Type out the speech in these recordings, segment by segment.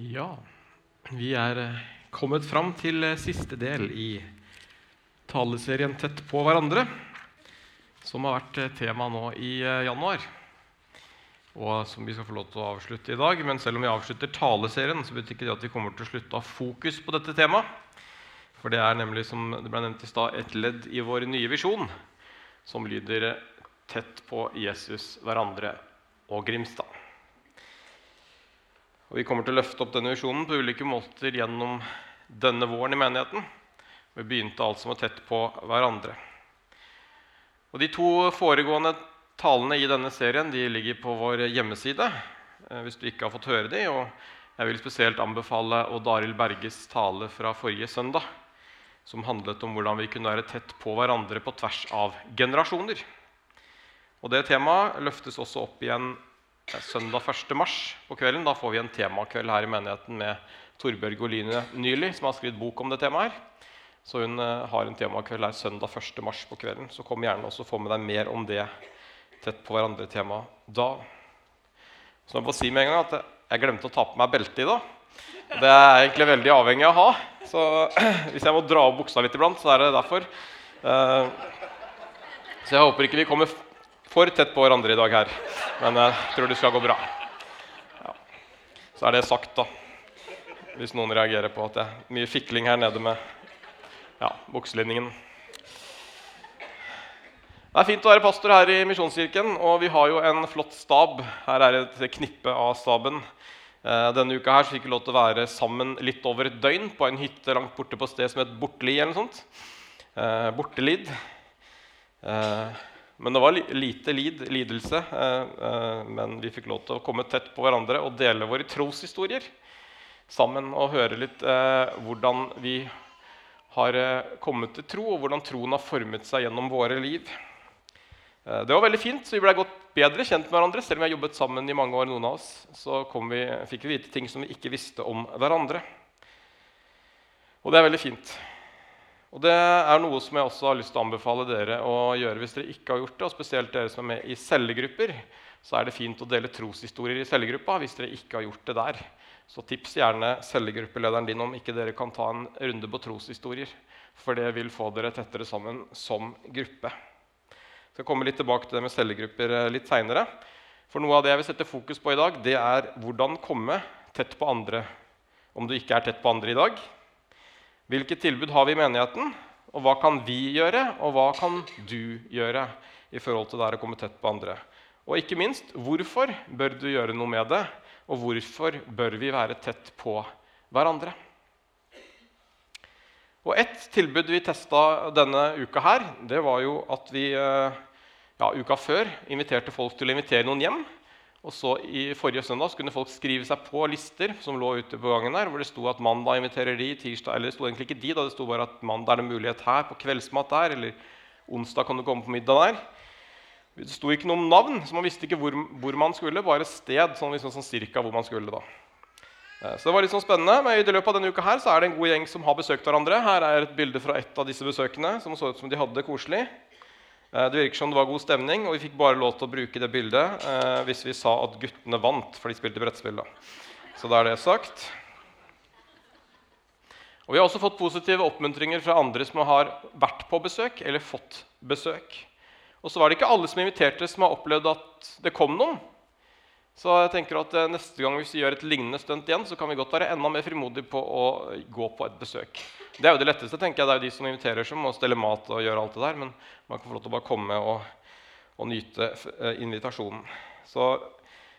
Ja, vi er eh, kommet fram til eh, siste del i taleserien 'Tett på hverandre', som har vært eh, tema nå i januar. Og som vi skal få lov til å avslutte i dag. Men selv om vi avslutter taleserien, så betyr ikke det at vi kommer til å slutte å ha fokus på dette temaet. For det er nemlig, som det ble nevnt i stad, et ledd i vår nye visjon, som lyder 'Tett på Jesus, hverandre og Grimstad'. Og Vi kommer til å løfte opp denne visjonen på ulike måter gjennom denne våren i menigheten. Vi begynte altså med tett på hverandre. Og De to foregående talene i denne serien de ligger på vår hjemmeside. eh, hvis du ikke har fått høre de, og Jeg vil spesielt anbefale Odd Arild Berges tale fra forrige søndag, som handlet om hvordan vi kunne være tett på hverandre på tvers av generasjoner. Og Det temaet løftes også opp igjen søndag 1. mars på kvelden. Da får vi en temakveld her i menigheten med Torbjørg Oline Nyli, som har skrevet bok om det temaet. her. Så hun eh, har en temakveld her søndag 1. mars på kvelden. Så kom gjerne også få med deg mer om det tett på hverandre-temaet da. Så jeg må si med en gang at jeg glemte å ta på meg beltet i dag. Det er jeg egentlig veldig avhengig av å ha. Så hvis jeg må dra opp buksa litt iblant, så er det derfor. Eh, Så jeg håper ikke vi kommer for tett på hverandre i dag her. Men jeg tror det skal gå bra. Ja. Så er det sagt, da. Hvis noen reagerer på at det er mye fikling her nede med ja, bukselinningen. Det er fint å være pastor her i Misjonskirken, og vi har jo en flott stab. Her er et knippe av staben. Eh, Denne uka her så fikk vi lov til å være sammen litt over et døgn på en hytte langt borte på et sted som het Bortelid. eller noe sånt. Eh, Bortelid. Men det var lite lid, lidelse. Eh, eh, men vi fikk lov til å komme tett på hverandre og dele våre troshistorier sammen. Og høre litt eh, hvordan vi har kommet til tro, og hvordan troen har formet seg gjennom våre liv. Det var veldig fint, så vi ble godt bedre kjent med hverandre. Selv om vi har jobbet sammen i mange år, noen av oss, så vi, fikk vi vite ting som vi ikke visste om hverandre. Og det er veldig fint. Og det er noe som jeg også har lyst til å anbefale dere å gjøre hvis dere ikke har gjort det. Og spesielt dere som er med i cellegrupper, så er det fint å dele troshistorier i cellegruppa hvis dere ikke har gjort det der. Så tips gjerne cellegruppelederen din om ikke dere kan ta en runde på troshistorier. For det vil få dere tettere sammen som gruppe. Jeg skal komme litt tilbake til det med cellegrupper eh, litt seinere. For noe av det jeg vil sette fokus på i dag, det er hvordan komme tett på andre om du ikke er tett på andre i dag. Hvilke tilbud har vi i menigheten, og hva kan vi gjøre, og hva kan du gjøre i forhold til det å komme tett på andre? Og ikke minst, hvorfor bør du gjøre noe med det, og hvorfor bør vi være tett på hverandre? Og Ett tilbud vi testa denne uka, her, det var jo at vi eh, ja, uka før inviterte folk til å invitere noen hjem. Og så i Forrige søndag kunne folk skrive seg på lister som lå ute på gangen der, hvor det sto at mandag inviterer de, tirsdag Eller det sto egentlig ikke de, da det sto bare at mandag er det mulighet her, på kveldsmat der, eller onsdag kan du komme på middag der. Det sto ikke noe om navn, så man visste ikke hvor, hvor man skulle, bare sted. sånn, liksom, sånn cirka hvor man skulle da. Eh, Så det var litt sånn spennende, men i løpet av denne uka her så er det en god gjeng som har besøkt hverandre. Her er et bilde fra et av disse besøkene som så ut som de hadde det koselig. Eh, Det virker som det var god stemning, og vi fikk bare lov til å bruke det bildet eh, hvis vi sa at guttene vant, for de spilte brettspill. da. Så da er det sagt. Og Vi har også fått positive oppmuntringer fra andre som har vært på besøk eller fått besøk. Og så var det ikke alle som inviterte, som har opplevd at det kom noen. Så jeg tenker at eh, neste gang hvis vi gjør et lignende stunt igjen, så kan vi godt være enda mer frimodige på å gå på et besøk. Det er jo det letteste. tenker jeg. Det er jo de som inviterer, som må stelle mat og gjøre alt det der. Men man kan få lov til å bare komme og, og nyte eh, invitasjonen. Så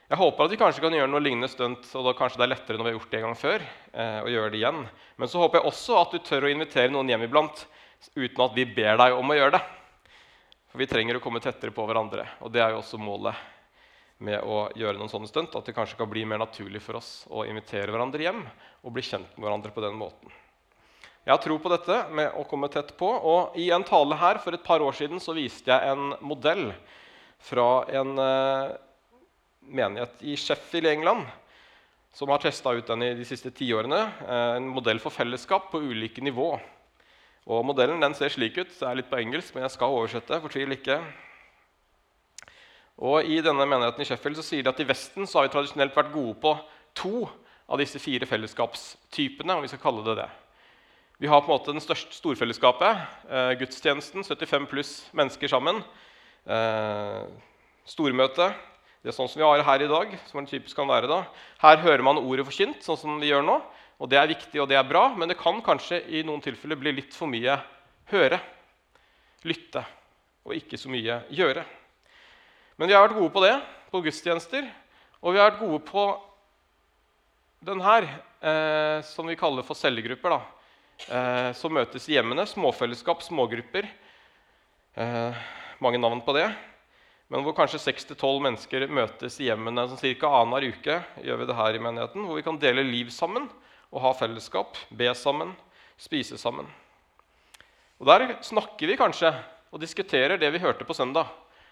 jeg håper at vi kanskje kan gjøre noe lignende stunt, og da kanskje det er lettere når vi har gjort det en gang før. Eh, å gjøre det igjen. Men så håper jeg også at du tør å invitere noen hjem iblant uten at vi ber deg om å gjøre det. For vi trenger å komme tettere på hverandre. Og det er jo også målet med å gjøre noen sånne stunt. At det kanskje kan bli mer naturlig for oss å invitere hverandre hjem og bli kjent med hverandre på den måten. Jeg har tro på dette med å komme tett på. Og i en tale her for et par år siden så viste jeg en modell fra en eh, menighet i Sheffield i England som har testa ut den i de siste tiårene. Eh, en modell for fellesskap på ulike nivå. Og Modellen den ser slik ut. Det er litt på engelsk, men jeg skal oversette. Fortvil ikke. Og I denne menigheten i Sheffield så sier de at i Vesten så har vi tradisjonelt vært gode på to av disse fire fellesskapstypene. om vi skal kalle det det. Vi har på en måte den største storfellesskapet. Eh, gudstjenesten, 75 pluss mennesker sammen. Eh, stormøte. Det er sånn som vi har her i dag. som det typisk kan være da. Her hører man ordet forkynt, sånn som vi gjør nå. Og det er viktig og det er bra, men det kan kanskje i noen tilfeller bli litt for mye høre, lytte, og ikke så mye gjøre. Men vi har vært gode på det på gudstjenester, og vi har vært gode på den her, eh, som vi kaller for cellegrupper. eh, Som møtes i hjemmene. Småfellesskap, smågrupper. Eh, mange navn på det. Men hvor kanskje 6-12 mennesker møtes i hjemmene sånn ca. annenhver uke. gjør vi det her i menigheten, Hvor vi kan dele liv sammen og ha fellesskap. Be sammen, spise sammen. Og Der snakker vi kanskje og diskuterer det vi hørte på søndag.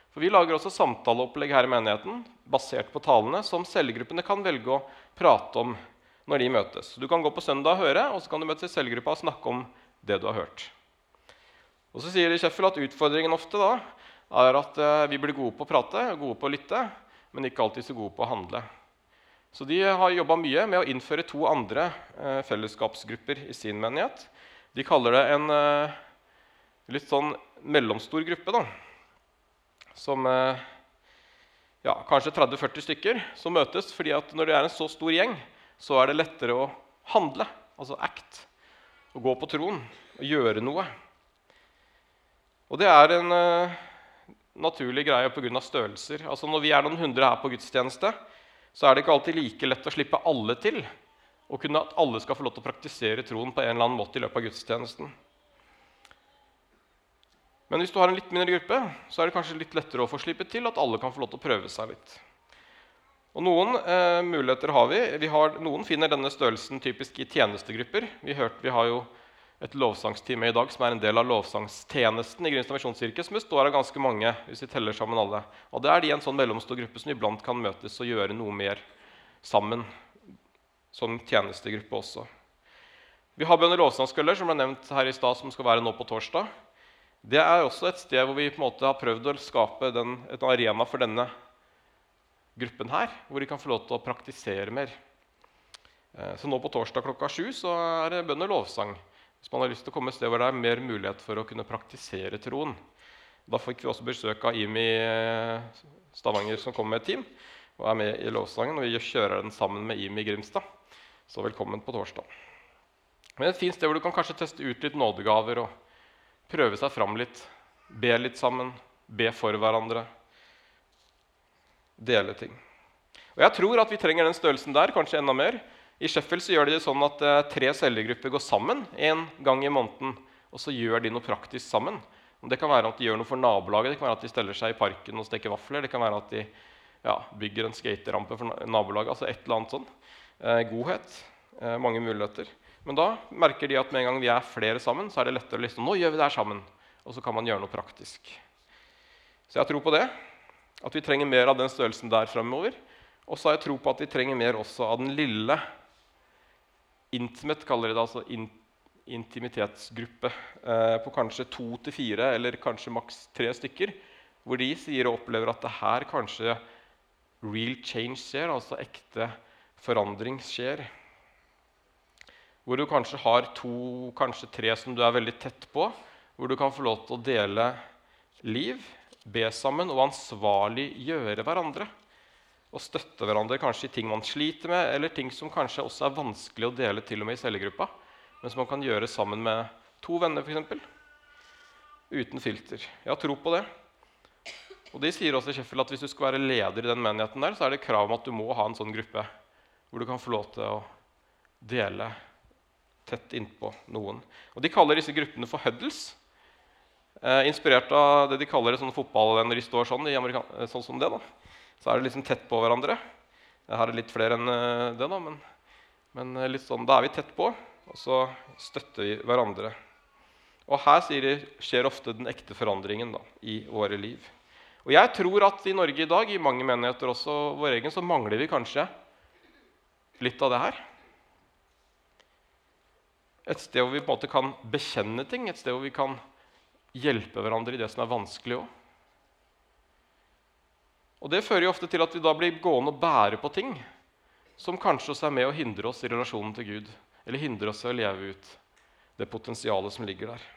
For Vi lager også samtaleopplegg her i menigheten basert på talene som cellegruppene kan velge å prate om når de møtes. Du kan gå på søndag og høre, og så kan du møtes i cellegruppa og snakke om det du har hørt. Og så sier de Sheffield at Utfordringen ofte da, er at eh, vi blir gode på å prate, gode på å lytte, men ikke alltid så gode på å handle. Så de har jobba mye med å innføre to andre eh, fellesskapsgrupper i sin menighet. De kaller det en eh, litt sånn mellomstor gruppe. da som eh, ja, kanskje 30-40 stykker som møtes. fordi at når det er en så stor gjeng, så er det lettere å handle, altså act. Å gå på troen og gjøre noe. Og det er en uh, naturlig greie pga. størrelser. Altså Når vi er noen hundre her på gudstjeneste, så er det ikke alltid like lett å slippe alle til. Og kunne at alle skal få lov til å praktisere troen på en eller annen måte i løpet av gudstjenesten. Men hvis du har en litt mindre gruppe, så er det kanskje litt lettere å få slippe til at alle kan få lov til å prøve seg litt. Og Noen eh, muligheter har vi. vi har, noen finner denne størrelsen typisk i tjenestegrupper. Vi, hørt, vi har jo et lovsangstime i dag som er en del av lovsangstjenesten i Grimstad misjonskirke, som består av ganske mange. hvis vi teller sammen alle. Og Det er de en sånn mellomstor gruppe som iblant kan møtes og gjøre noe mer sammen. Som tjenestegruppe også. Vi har bønn- og som ble nevnt her i stad, som skal være nå på torsdag. Det er også et sted hvor vi på en måte har prøvd å skape den, et arena for denne gruppen her, hvor de kan få lov til å praktisere mer. Eh, så nå på torsdag klokka sju så er det bønn og lovsang. Hvis man har lyst til å komme et sted hvor det er mer mulighet for å kunne praktisere troen. Da fikk vi også besøk av Imi eh, Stavanger, som kom med et team og er med i lovsangen. Og vi kjører den sammen med Imi Grimstad. Så velkommen på torsdag. Men et fint sted hvor du kan kanskje teste ut litt nådegaver. og prøve seg fram litt, be litt sammen, be for hverandre. Dele ting. Og Jeg tror at vi trenger den størrelsen der, kanskje enda mer. I Sheffield så gjør de det sånn at eh, tre cellegrupper går sammen en gang i måneden. Og så gjør de noe praktisk sammen. Det kan være at de gjør noe for nabolaget, det kan være at de steller seg i parken og steker vafler. Det kan være at de ja, bygger en skaterampe for nabolaget. altså et eller annet sånn. Eh, godhet. Eh, mange muligheter. Men da merker de at med en gang vi er flere sammen, så er det lettere å liksom, nå gjør vi det her sammen. Og så kan man gjøre noe praktisk. Så jeg tror på det. At vi trenger mer av den størrelsen der fremover. Og så har jeg tro på at vi trenger mer også av den lille intimate, kaller de det, altså in intimitetsgruppe eh, på kanskje to til fire eller kanskje maks tre stykker. Hvor de sier og opplever at det her kanskje real change skjer, altså ekte forandring skjer. Hvor du kanskje har to, kanskje tre som du er veldig tett på. Hvor du kan få lov til å dele liv, be sammen og ansvarlig gjøre hverandre. Og støtte hverandre kanskje i ting man sliter med, eller ting som kanskje også er vanskelig å dele til og med i cellegruppa, men som man kan gjøre sammen med to venner f.eks. Uten filter. Jeg har tro på det. Og De sier også i at hvis du skal være leder i den menigheten, der, så er det krav om at du må ha en sånn gruppe hvor du kan få lov til å dele tett innpå noen. Og De kaller disse gruppene for huddles. Eh, inspirert av det de kaller det sånne fotball når de står sånn, eh, sånn som det. da. Så er det liksom tett på hverandre. Her er det litt flere enn eh, det, da, men, men eh, litt sånn, da er vi tett på, og så støtter vi hverandre. Og her de, skjer ofte den ekte forandringen da, i våre liv. Og jeg tror at i Norge i dag, i mange menigheter også vår egen, så mangler vi kanskje litt av det her. Et sted hvor vi på en måte kan bekjenne ting, et sted hvor vi kan hjelpe hverandre i det som er vanskelig òg. Og Det fører jo ofte til at vi da blir gående og bære på ting som kanskje også er med å hindre oss i relasjonen til Gud, eller hindre oss i å leve ut det potensialet som ligger der.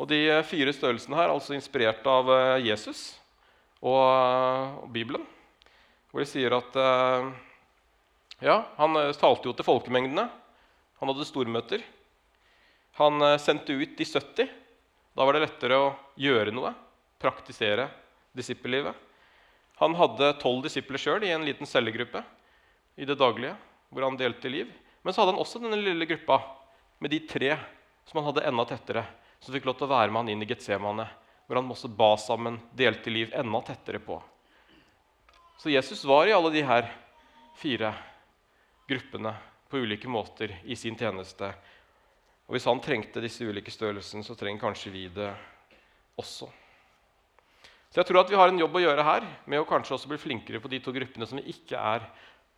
Og De fire størrelsene her er altså inspirert av eh, Jesus og, og Bibelen, hvor de sier at eh, ja, han eh, talte jo til folkemengdene. Han hadde stormøter. Han sendte ut de 70. Da var det lettere å gjøre noe, praktisere disippellivet. Han hadde tolv disipler sjøl i en liten cellegruppe i det daglige, hvor han delte liv. Men så hadde han også denne lille gruppa med de tre som han hadde enda tettere som fikk lov til å være med han inn i Getsemane, hvor han også ba sammen, delte liv enda tettere på. Så Jesus var i alle de her fire gruppene på ulike måter i sin tjeneste. Og hvis han trengte disse ulike størrelsene, så trenger kanskje vi det også. Så jeg tror at vi har en jobb å gjøre her med å kanskje også bli flinkere på de to gruppene som vi ikke er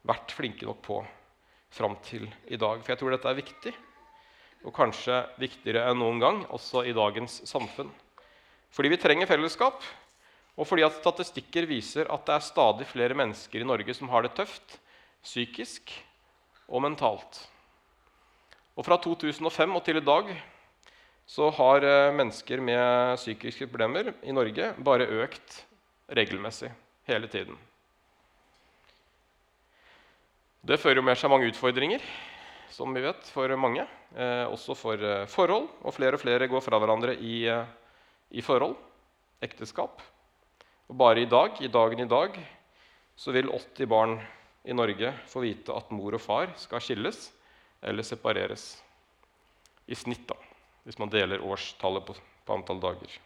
vært flinke nok på fram til i dag. For jeg tror dette er viktig og kanskje viktigere enn noen gang, også i dagens samfunn. Fordi vi trenger fellesskap, og fordi at statistikker viser at det er stadig flere mennesker i Norge som har det tøft psykisk og mentalt. Og fra 2005 og til i dag så har eh, mennesker med psykiske problemer i Norge bare økt regelmessig hele tiden. Det fører med seg mange utfordringer som vi vet, for mange. Eh, også for eh, forhold. Og flere og flere går fra hverandre i, eh, i, forhold, ekteskap. Og bare i dag, i dagen i dag, så vil 80 barn i Norge får vite at mor og far skal skilles eller separeres. I snitt, da, hvis man deler årstallet på, på antall dager.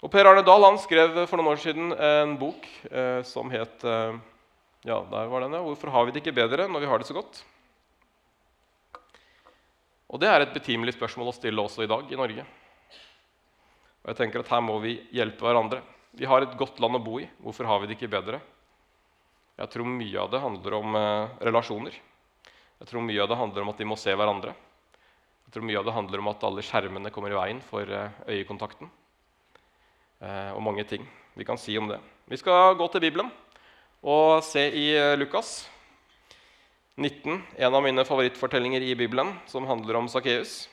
Og Per Arne Dahl han skrev for noen år siden en bok eh, som het eh, ja, der var den, ja. 'Hvorfor har vi det ikke bedre når vi har det så godt?' Og det er et betimelig spørsmål å stille også i dag i Norge. Og jeg tenker at Her må vi hjelpe hverandre. Vi har et godt land å bo i. Hvorfor har vi det ikke bedre? Jeg tror mye av det handler om eh, relasjoner. Jeg tror mye av det handler om at de må se hverandre. Jeg tror mye av det handler om at alle skjermene kommer i veien for eh, øyekontakten. Eh, og mange ting vi kan si om det. Vi skal gå til Bibelen og se i eh, Lukas 19, en av mine favorittfortellinger i Bibelen, som handler om Sakkeus.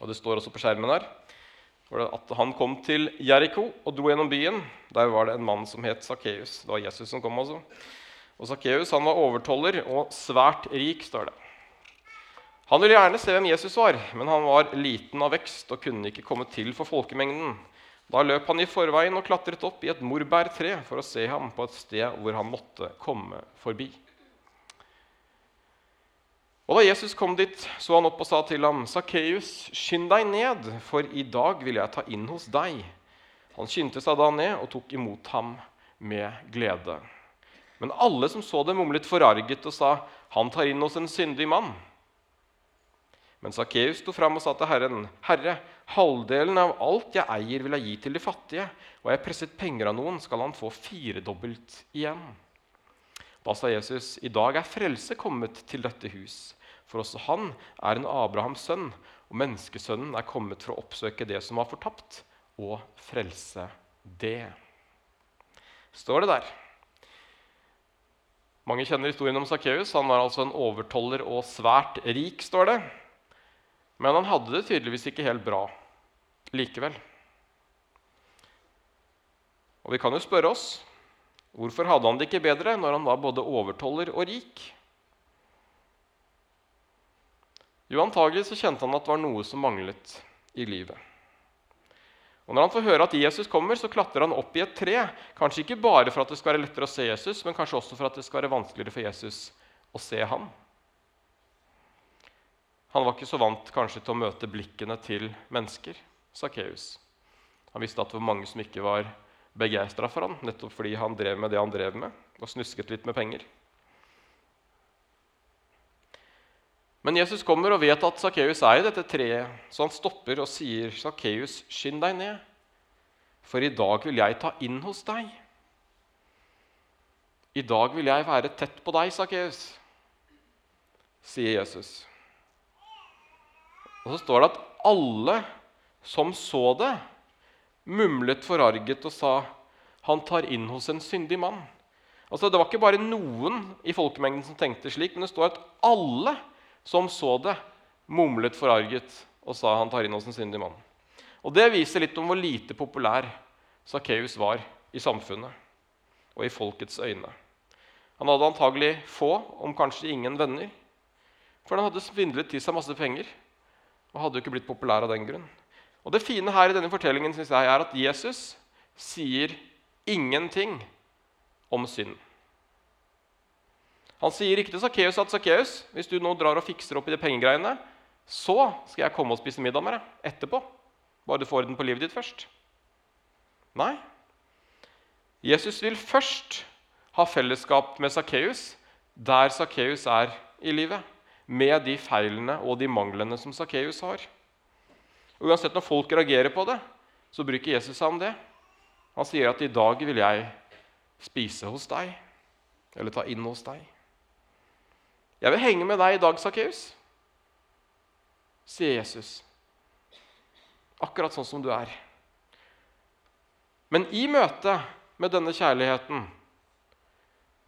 Og det står også på skjermen her at han kom til Jeriko og dro gjennom byen. Der var det en mann som het Sakkeus. Det var Jesus som kom. også. Og Sakkeus var overtoller og svært rik, står det. Han ville gjerne se hvem Jesus var, men han var liten av vekst og kunne ikke komme til for folkemengden. Da løp han i forveien og klatret opp i et morbærtre for å se ham på et sted hvor han måtte komme forbi. Og Da Jesus kom dit, så han opp og sa til ham, 'Sakkeus, skynd deg ned, for i dag vil jeg ta inn hos deg.' Han skyndte seg da ned og tok imot ham med glede. Men alle som så det, mumlet forarget og sa, 'Han tar inn hos en syndig mann.' Men Sakkeus sto fram og sa til Herren, 'Herre, halvdelen av alt jeg eier, vil jeg gi til de fattige.' 'Og jeg presset penger av noen, skal han få firedobbelt igjen.' Da sa Jesus, 'I dag er frelse kommet til dette hus.' For også han er en Abrahams sønn, og menneskesønnen er kommet for å oppsøke det som var fortapt, og frelse det. Står det der. Mange kjenner historien om Sakkeus. Han var altså en overtoller og svært rik, står det. Men han hadde det tydeligvis ikke helt bra likevel. Og vi kan jo spørre oss hvorfor hadde han det ikke bedre når han var både overtoller og rik? Jo, antagelig så kjente han at det var noe som manglet i livet. Og Når han får høre at Jesus kommer, så klatrer han opp i et tre. Kanskje ikke bare for at det skal være lettere å se Jesus, men kanskje også for at det skal være vanskeligere for Jesus å se ham. Han var ikke så vant kanskje til å møte blikkene til mennesker, Sakkeus. Han visste at det var mange som ikke var begeistra for ham, nettopp fordi han drev med det han drev med, og snusket litt med penger. Men Jesus kommer og vet at Sakkeus er i dette treet, så han stopper og sier, 'Sakkeus, skynd deg ned, for i dag vil jeg ta inn hos deg.' 'I dag vil jeg være tett på deg, Sakkeus', sier Jesus. Og så står det at alle som så det, mumlet forarget og sa, han tar inn hos en syndig mann. Altså, Det var ikke bare noen i folkemengden som tenkte slik, men det står at alle som så det, mumlet forarget og sa han tar inn hos en syndig mann. Og Det viser litt om hvor lite populær Sakkeus var i samfunnet og i folkets øyne. Han hadde antagelig få, om kanskje ingen, venner. For han hadde svindlet til seg masse penger og hadde jo ikke blitt populær av den grunn. Og Det fine her i denne fortellingen synes jeg, er at Jesus sier ingenting om synd. Han sier ikke til Sakkeus at Sakkeus, hvis du nå drar og fikser opp i de pengegreiene, så skal jeg komme og spise middag med deg etterpå. Bare du får orden på livet ditt først. Nei. Jesus vil først ha fellesskap med Sakkeus der Sakkeus er i livet. Med de feilene og de manglene som Sakkeus har. Og Uansett når folk reagerer på det, så bruker Jesus seg om det. Han sier at 'i dag vil jeg spise hos deg', eller ta inn hos deg. 'Jeg vil henge med deg i dag, Sakkeus', sier Jesus. Akkurat sånn som du er. Men i møte med denne kjærligheten,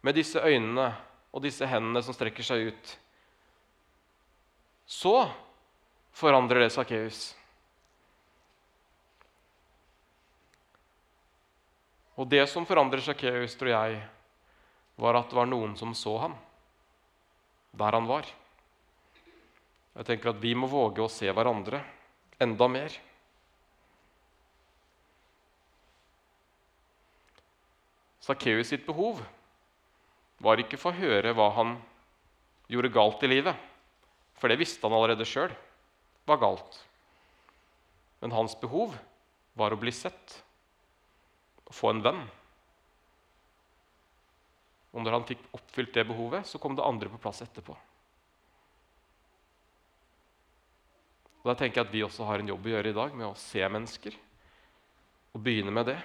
med disse øynene og disse hendene som strekker seg ut, så forandrer det Sakkeus. Og det som forandrer Sakkeus, tror jeg, var at det var noen som så ham der han var. Jeg tenker at vi må våge å se hverandre enda mer. Sakkeus sitt behov var ikke for å høre hva han gjorde galt i livet, for det visste han allerede sjøl var galt. Men hans behov var å bli sett å få en venn. Og når han fikk oppfylt det behovet, så kom det andre på plass etterpå. Og Da tenker jeg at vi også har en jobb å gjøre i dag med å se mennesker. Og begynne med det,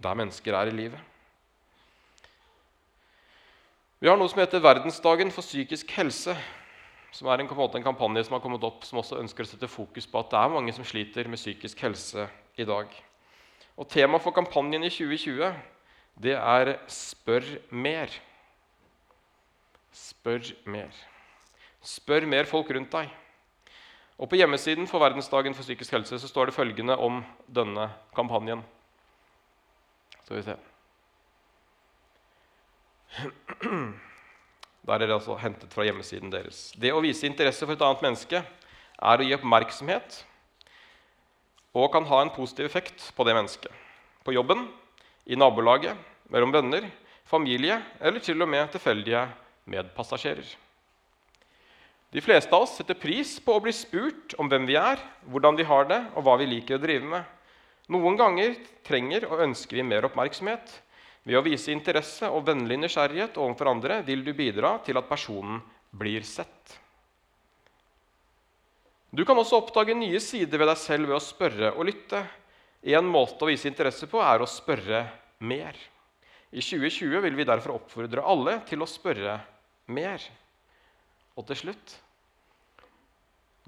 der mennesker er i livet. Vi har noe som heter Verdensdagen for psykisk helse. Som er en, en kampanje som har kommet opp som også ønsker å sette fokus på at det er mange som sliter med psykisk helse i dag. Og Temaet for kampanjen i 2020 det er 'Spør mer'. Spør mer. Spør mer folk rundt deg. Og På hjemmesiden for Verdensdagen for psykisk helse så står det følgende om denne kampanjen. Skal vi se Der er det altså hentet fra hjemmesiden deres. Det å vise interesse for et annet menneske er å gi oppmerksomhet og kan ha en positiv effekt på det mennesket. På jobben, i nabolaget, mellom venner, familie eller til og med tilfeldige medpassasjerer. De fleste av oss setter pris på å bli spurt om hvem vi er, hvordan vi har det, og hva vi liker å drive med. Noen ganger trenger og ønsker vi mer oppmerksomhet. Ved å vise interesse og vennlig nysgjerrighet overfor andre vil du bidra til at personen blir sett. Du kan også oppdage nye sider ved deg selv ved å spørre og lytte. En måte å vise interesse på er å spørre mer. I 2020 vil vi derfor oppfordre alle til å spørre mer. Og til slutt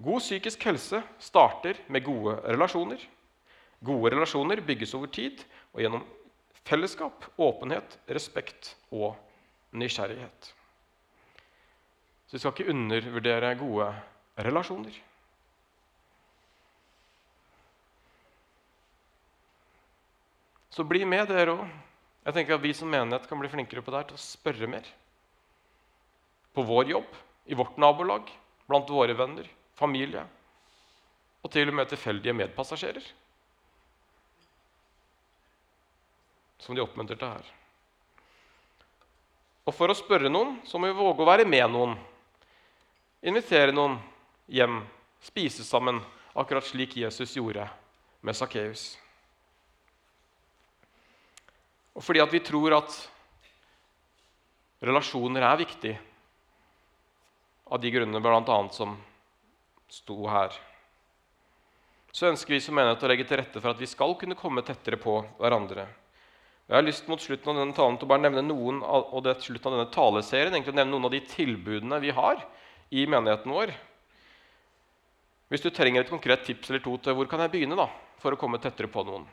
God psykisk helse starter med gode relasjoner. Gode relasjoner bygges over tid og gjennom fellesskap, åpenhet, respekt og nysgjerrighet. Så vi skal ikke undervurdere gode relasjoner. Så bli med, dere òg. Jeg tenker at Vi som menighet kan bli flinkere på det her til å spørre mer. På vår jobb, i vårt nabolag, blant våre venner, familie og til og med tilfeldige medpassasjerer. Som de oppmuntrer til her. Og for å spørre noen så må vi våge å være med noen. Invitere noen hjem, spise sammen, akkurat slik Jesus gjorde med Sakkeus. Og fordi at vi tror at relasjoner er viktig, av de grunnene bl.a. som sto her, så ønsker vi som menighet å legge til rette for at vi skal kunne komme tettere på hverandre. Jeg har lyst mot slutten av denne talen til å bare nevne noen av, og det er slutten av denne taleserien, egentlig å nevne noen av de tilbudene vi har i menigheten vår. Hvis du trenger et konkret tips eller to til hvor kan jeg begynne da, for å komme tettere på noen,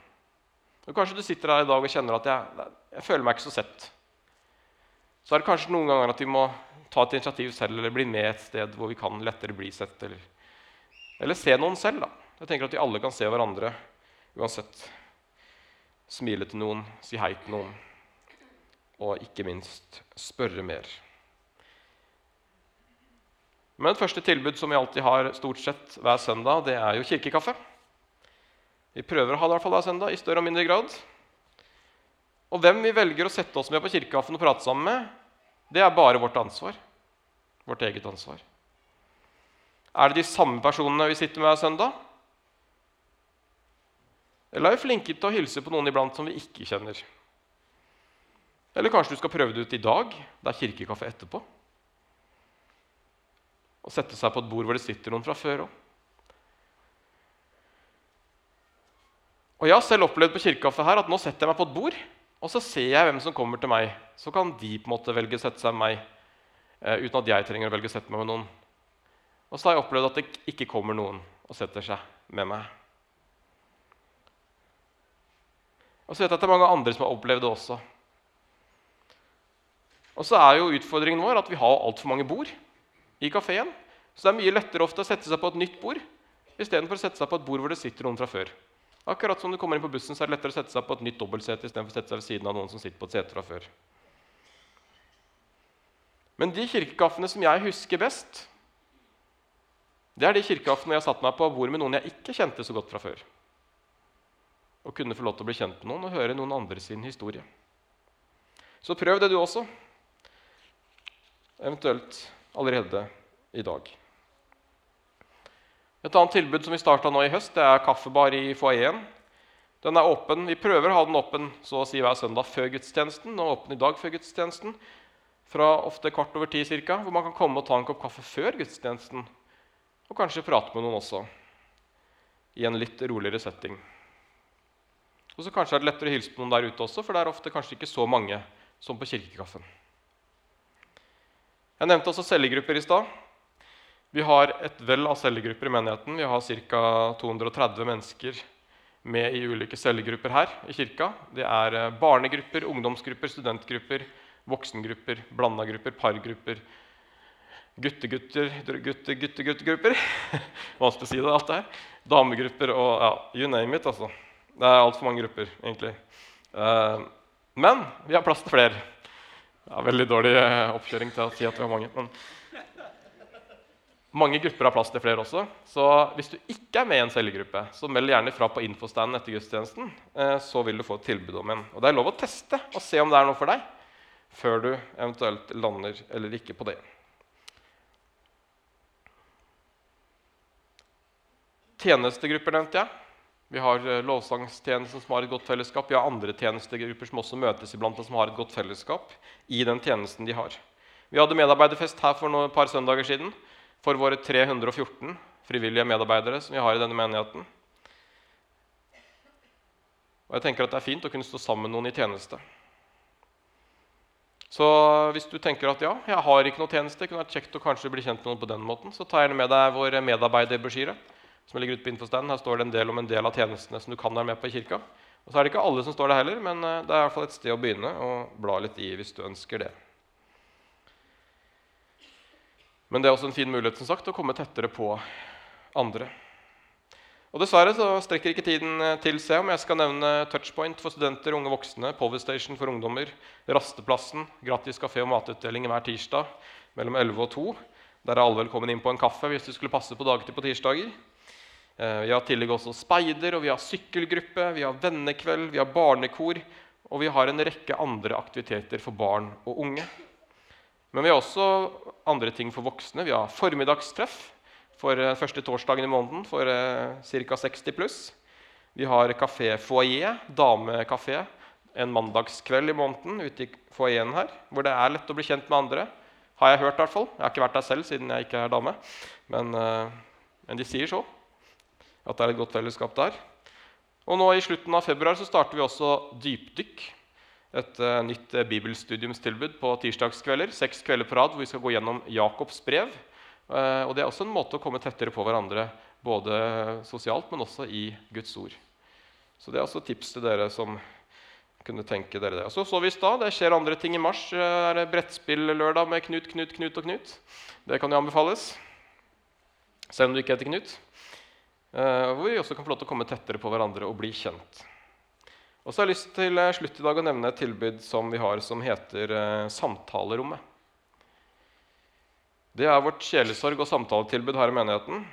Og Kanskje du sitter her i dag og kjenner at jeg, jeg føler meg ikke så sett. Så er det kanskje noen ganger at vi må ta et initiativ selv eller bli med et sted hvor vi kan lettere bli sett. Eller, eller se noen selv. da. Jeg tenker at vi alle kan se hverandre uansett. Smile til noen, si hei til noen, og ikke minst spørre mer. Men et første tilbud som vi alltid har stort sett hver søndag, det er jo kirkekaffe. Vi prøver å ha det i hvert fall hver søndag, i større og mindre grad. Og hvem vi velger å sette oss med på kirkekaffen og prate sammen med, det er bare vårt ansvar. Vårt eget ansvar. Er det de samme personene vi sitter med hver søndag? Eller er vi flinke til å hilse på noen iblant som vi ikke kjenner? Eller kanskje du skal prøve det ut i dag? Det er kirkekaffe etterpå. Og sette seg på et bord hvor det sitter noen fra før òg. Og Jeg har selv opplevd på kirkekaffe her at nå setter jeg meg på et bord, og så ser jeg hvem som kommer til meg. Så kan de på en måte velge å sette seg med meg eh, uten at jeg trenger å velge å sette meg med noen. Og så har jeg opplevd at det ikke kommer noen og setter seg med meg. Og så vet jeg at det er mange andre som har opplevd det også. Og så er jo utfordringen vår at vi har altfor mange bord i kafeen. Så det er mye lettere ofte å sette seg på et nytt bord istedenfor å sette seg på et bord hvor det sitter noen fra før. Akkurat som du kommer inn på bussen, så er det lettere å sette seg på et nytt dobbeltsete istedenfor å sette seg ved siden av noen som sitter på et sete fra før. Men de kirkekaffene som jeg husker best, det er de kirkekaffene jeg satte meg på bord med noen jeg ikke kjente så godt fra før. Og kunne få lov til å bli kjent med noen og høre noen andre sin historie. Så prøv det, du også. Eventuelt allerede i dag. Et annet tilbud som vi starta nå i høst, det er kaffebar i foajeen. Den er åpen. Vi prøver å ha den åpen så å si hver søndag før gudstjenesten. og åpen i dag før gudstjenesten, Fra ofte kvart over ti cirka, hvor man kan komme og ta en kopp kaffe før gudstjenesten. Og kanskje prate med noen også, i en litt roligere setting. Og så Kanskje er det lettere å hilse på noen der ute også, for det er ofte kanskje ikke så mange som på kirkekaffen. Jeg nevnte også cellegrupper i stad. Vi har et vell av cellegrupper i menigheten. Vi har ca. 230 mennesker med i ulike cellegrupper her i kirka. Det er eh, barnegrupper, ungdomsgrupper, studentgrupper, voksengrupper, blanda grupper, pargrupper, guttegutter, gutte-gutte-guttegrupper. Vanskelig å si det, alt det her. Damegrupper og ja, you name it. altså. Det er altfor mange grupper, egentlig. Eh, men vi har plass til flere. Det er veldig dårlig eh, oppkjøring til å si at vi har mange. men... Mange grupper har plass til flere også. Så hvis du ikke er med i en cellegruppe, så meld gjerne fra på infostanden etter gudstjenesten. Eh, så vil du få et tilbud om en. Og det er lov å teste og se om det er noe for deg før du eventuelt lander eller ikke på det. Tjenestegrupper nevnte jeg. Vi har eh, lovsangstjenesten som har et godt fellesskap. Vi har andre tjenestegrupper som også møtes iblant og som har et godt fellesskap i den tjenesten de har. Vi hadde medarbeiderfest her for et par søndager siden for våre 314 frivillige medarbeidere som vi har i denne menigheten. Og jeg tenker at Det er fint å kunne stå sammen med noen i tjeneste. Så hvis du tenker at ja, jeg har ikke noe tjeneste, det kunne vært kjekt å kanskje bli kjent med noen på den måten, så ta gjerne med deg vår medarbeiderbrosjyre. som ligger ute på infostanden. Her står det en del om en del av tjenestene som du kan være med på i kirka. Og så er det ikke alle som står der heller, men eh, det er i hvert fall et sted å begynne og bla litt i hvis du ønsker det. Men det er også en fin mulighet som sagt, å komme tettere på andre. Og Dessverre så strekker ikke tiden eh, til seg om jeg skal nevne Touchpoint for studenter, unge voksne, Powerstation for ungdommer, Rasteplassen, gratis kafé- og matutdeling hver tirsdag mellom 11 og 2. Der er alle velkommen inn på en kaffe hvis du skulle passe på dagtid på tirsdager. Eh, vi har tillegg også speider, og vi har sykkelgruppe, vi har vennekveld, vi har barnekor, og vi har en rekke andre aktiviteter for barn og unge. Men vi har også andre ting for voksne. Vi har formiddagstreff for uh, første torsdagen i måneden for uh, ca. 60 pluss. Vi har kafé foajé, damekafé, en mandagskveld i måneden ute i foajeen her, hvor det er lett å bli kjent med andre. Har jeg hørt, i hvert fall. Jeg har ikke vært der selv siden jeg ikke er dame. Men, uh, men de sier så. At det er et godt fellesskap der. Og nå i slutten av februar så starter vi også dypdykk et uh, nytt uh, bibelstudiumstilbud på tirsdagskvelder. Seks kvelder på rad hvor vi skal gå gjennom Jakobs brev. Uh, og Det er også en måte å komme tettere på hverandre både sosialt, men også i Guds ord. Så det er også tips til dere som kunne tenke dere det. Og så så vi i stad, Det skjer andre ting i mars. Det er brettspill-lørdag med Knut, Knut, Knut og Knut. Det kan jo anbefales. Selv om du ikke heter Knut. Eh, hvor vi også kan få lov til å komme tettere på hverandre og bli kjent. Og så har jeg lyst til eh, slutt i dag å nevne et tilbud som vi har som heter eh, Samtalerommet. Det er vårt sjelesorg- og samtaletilbud her i menigheten.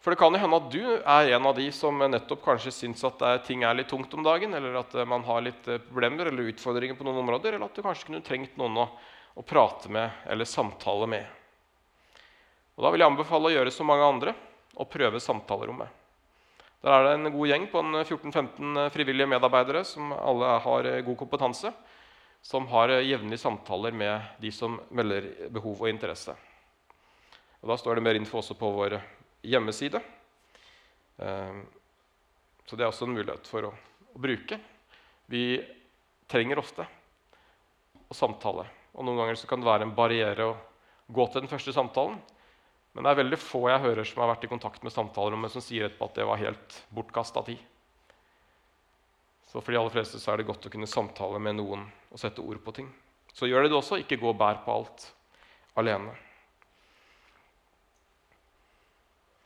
For det kan jo hende at du er en av de som nettopp kanskje syns at ting er litt tungt om dagen, eller at eh, man har litt problemer eller utfordringer på noen områder, eller at du kanskje kunne trengt noen å, å prate med eller samtale med. Og Da vil jeg anbefale å gjøre som mange andre og prøve samtalerommet. Der er det en god gjeng på 14-15 eh, frivillige medarbeidere som alle har eh, god kompetanse, som har eh, jevnlige samtaler med de som melder behov og interesse. Og Da står det mer info også på vår hjemmeside. Så det er også en mulighet for å, å bruke. Vi trenger ofte å samtale. Og Noen ganger kan det være en barriere å gå til den første samtalen. Men det er veldig få jeg hører som har vært i kontakt med samtalerommet, som sier etterpå at det var helt bortkasta tid. Så for de aller fleste så er det godt å kunne samtale med noen og sette ord på ting. Så gjør det det også. Ikke gå og bær på alt alene.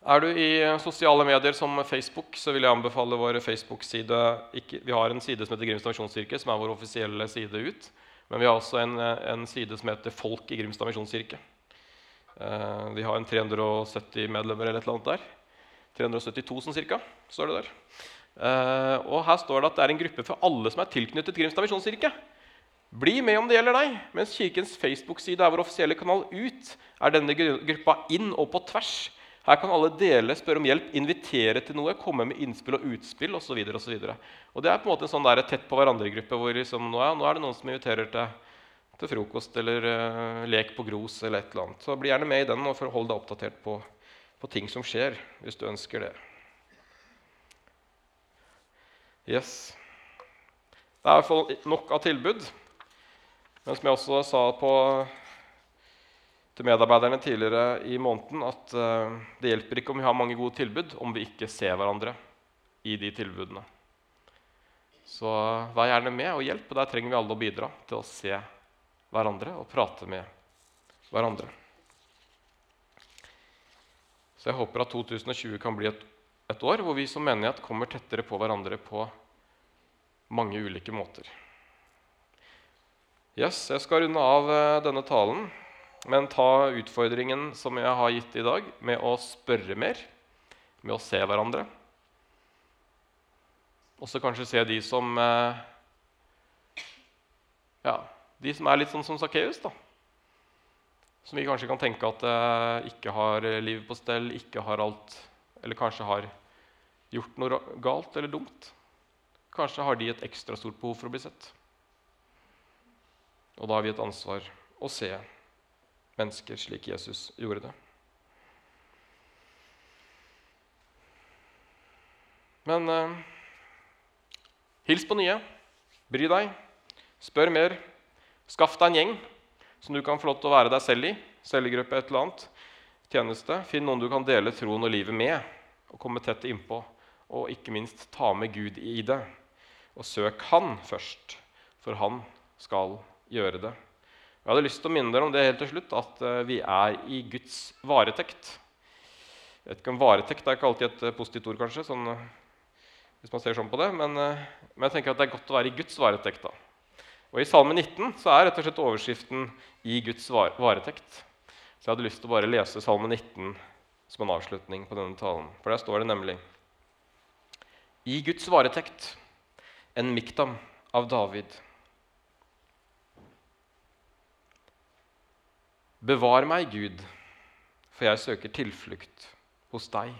Er du i sosiale medier som Facebook, så vil jeg anbefale vår Facebook-side. Vi har en side som heter Grimstad misjonskirke, som er vår offisielle side ut. Men vi har også en, en side som heter Folk i Grimstad misjonskirke. Eh, de har en 370 medlemmer eller et eller annet der. 372 sånn cirka, står det der. Eh, og her står det at det er en gruppe for alle som er tilknyttet Grimstad misjonskirke. Bli med om det gjelder deg. Mens Kirkens Facebook-side er vår offisielle kanal ut, er denne gruppa inn og på tvers. Her kan alle dele, spørre om hjelp, invitere til noe, komme med innspill og utspill osv. Og, så og, og det er på en måte en sånn der tett på hverandre-gruppe hvor liksom, nå, er, nå er det noen som inviterer til til frokost eller uh, lek på Gros eller et eller annet. Så bli gjerne med i den og holde deg oppdatert på, på, ting som skjer, hvis du ønsker det. Yes. Det er i hvert fall nok av tilbud. Men som jeg også sa på, til medarbeiderne tidligere i måneden, at uh, det hjelper ikke om vi har mange gode tilbud, om vi ikke ser hverandre i de tilbudene. Så vær gjerne med og hjelp. og Der trenger vi alle å bidra til å se hverandre og prate med hverandre. Så jeg håper at 2020 kan bli et, et år hvor vi som menighet kommer tettere på hverandre på mange ulike måter. Yes, Jeg skal runde av eh, denne talen, men ta utfordringen som jeg har gitt i dag, med å spørre mer, med å se hverandre. Og så kanskje se de som eh, ja, de som er litt sånn som Sakkeus, som vi kanskje kan tenke at eh, ikke har livet på stell, ikke har alt Eller kanskje har gjort noe galt eller dumt. Kanskje har de et ekstra stort behov for å bli sett. Og da har vi et ansvar å se mennesker slik Jesus gjorde det. Men eh, hils på nye. Bry deg. Spør mer. Skaff deg en gjeng som du kan få lov til å være deg selv i. Cellegruppe, et eller annet. Tjeneste. Finn noen du kan dele troen og livet med og komme tett innpå. Og ikke minst ta med Gud i det. Og søk Han først, for Han skal gjøre det. Jeg hadde lyst til å minne dere om det helt til slutt, at eh, vi er i Guds varetekt. Jeg vet ikke om Varetekt er ikke alltid et eh, positivt ord, kanskje, sånn, eh, hvis man ser sånn på det, men, men, jeg tenker at det er godt å være i Guds varetekt. da. Og I Salme 19 så er rett og slett overskriften 'I Guds varetekt'. Så jeg hadde lyst til å bare lese Salme 19 som en avslutning på denne talen. For der står det nemlig I Guds varetekt, en miktam av David. Bevar meg, Gud, for jeg søker tilflukt hos deg.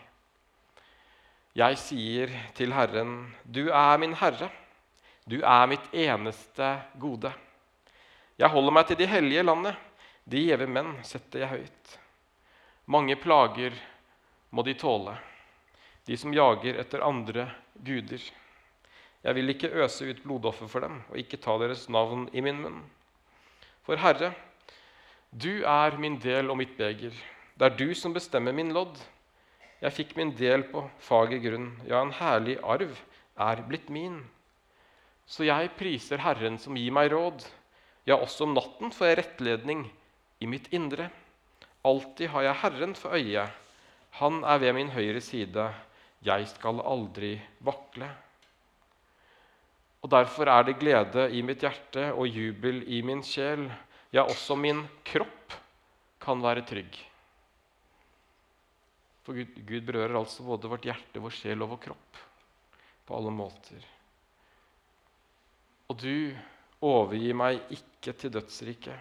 Jeg sier til Herren, du er min Herre. Du er mitt eneste gode. Jeg holder meg til de hellige landet. De gjeve menn setter jeg høyt. Mange plager må de tåle, de som jager etter andre guder. Jeg vil ikke øse ut blodoffer for dem og ikke ta deres navn i min munn. For Herre, du er min del og mitt beger. Det er du som bestemmer min lodd. Jeg fikk min del på fager grunn, ja, en herlig arv er blitt min. Så jeg priser Herren som gir meg råd. Ja, også om natten får jeg rettledning i mitt indre. Alltid har jeg Herren for øye. Han er ved min høyre side. Jeg skal aldri vakle. Og Derfor er det glede i mitt hjerte og jubel i min sjel. Ja, også min kropp kan være trygg. For Gud, Gud berører altså både vårt hjerte, vår sjel og vår kropp på alle måter. Og du overgir meg ikke til dødsriket.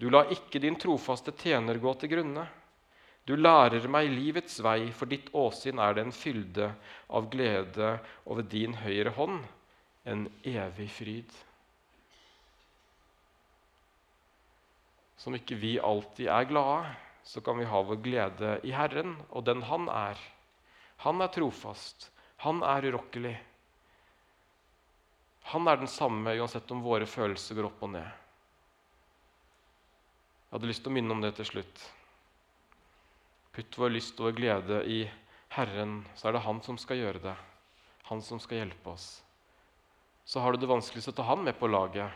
Du lar ikke din trofaste tjener gå til grunne. Du lærer meg livets vei, for ditt åsyn er det en fylde av glede over din høyre hånd, en evig fryd. Som ikke vi alltid er glade, så kan vi ha vår glede i Herren og den Han er. Han er trofast. Han er urokkelig. Han er den samme uansett om våre følelser går opp og ned. Jeg hadde lyst til å minne om det til slutt. Putt vår lyst og vår glede i Herren, så er det Han som skal gjøre det. Han som skal hjelpe oss. Så har du det vanskelig, å ta Han med på laget,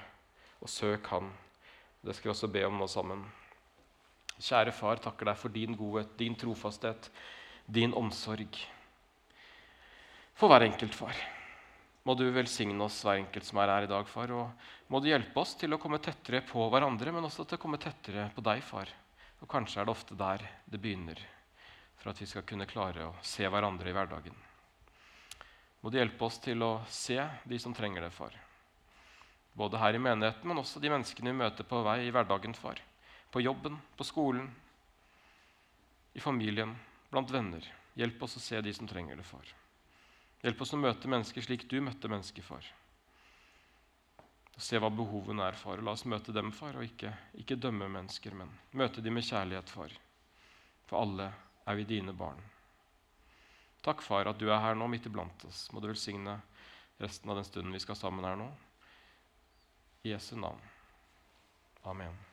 og søk Han. Det skal vi også be om nå sammen. Kjære far, takker deg for din godhet, din trofasthet, din omsorg. For hver enkelt, far. Må du velsigne oss hver enkelt som er her i dag, far. Og må du hjelpe oss til å komme tettere på hverandre, men også til å komme tettere på deg, far. Og kanskje er det ofte der det begynner, for at vi skal kunne klare å se hverandre i hverdagen. Må du hjelpe oss til å se de som trenger det, far. Både her i menigheten, men også de menneskene vi møter på vei i hverdagen, far på jobben, på skolen, i familien, blant venner. Hjelp oss å se de som trenger det, far. Hjelp oss å møte mennesker slik du møtte mennesker, far. Se hva behovene er, far. La oss møte dem, far, og ikke, ikke dømme mennesker, men møte dem med kjærlighet, far. For alle er vi dine barn. Takk, far, at du er her nå midt iblant oss. Må du velsigne resten av den stunden vi skal sammen her nå. I Jesu navn. Amen.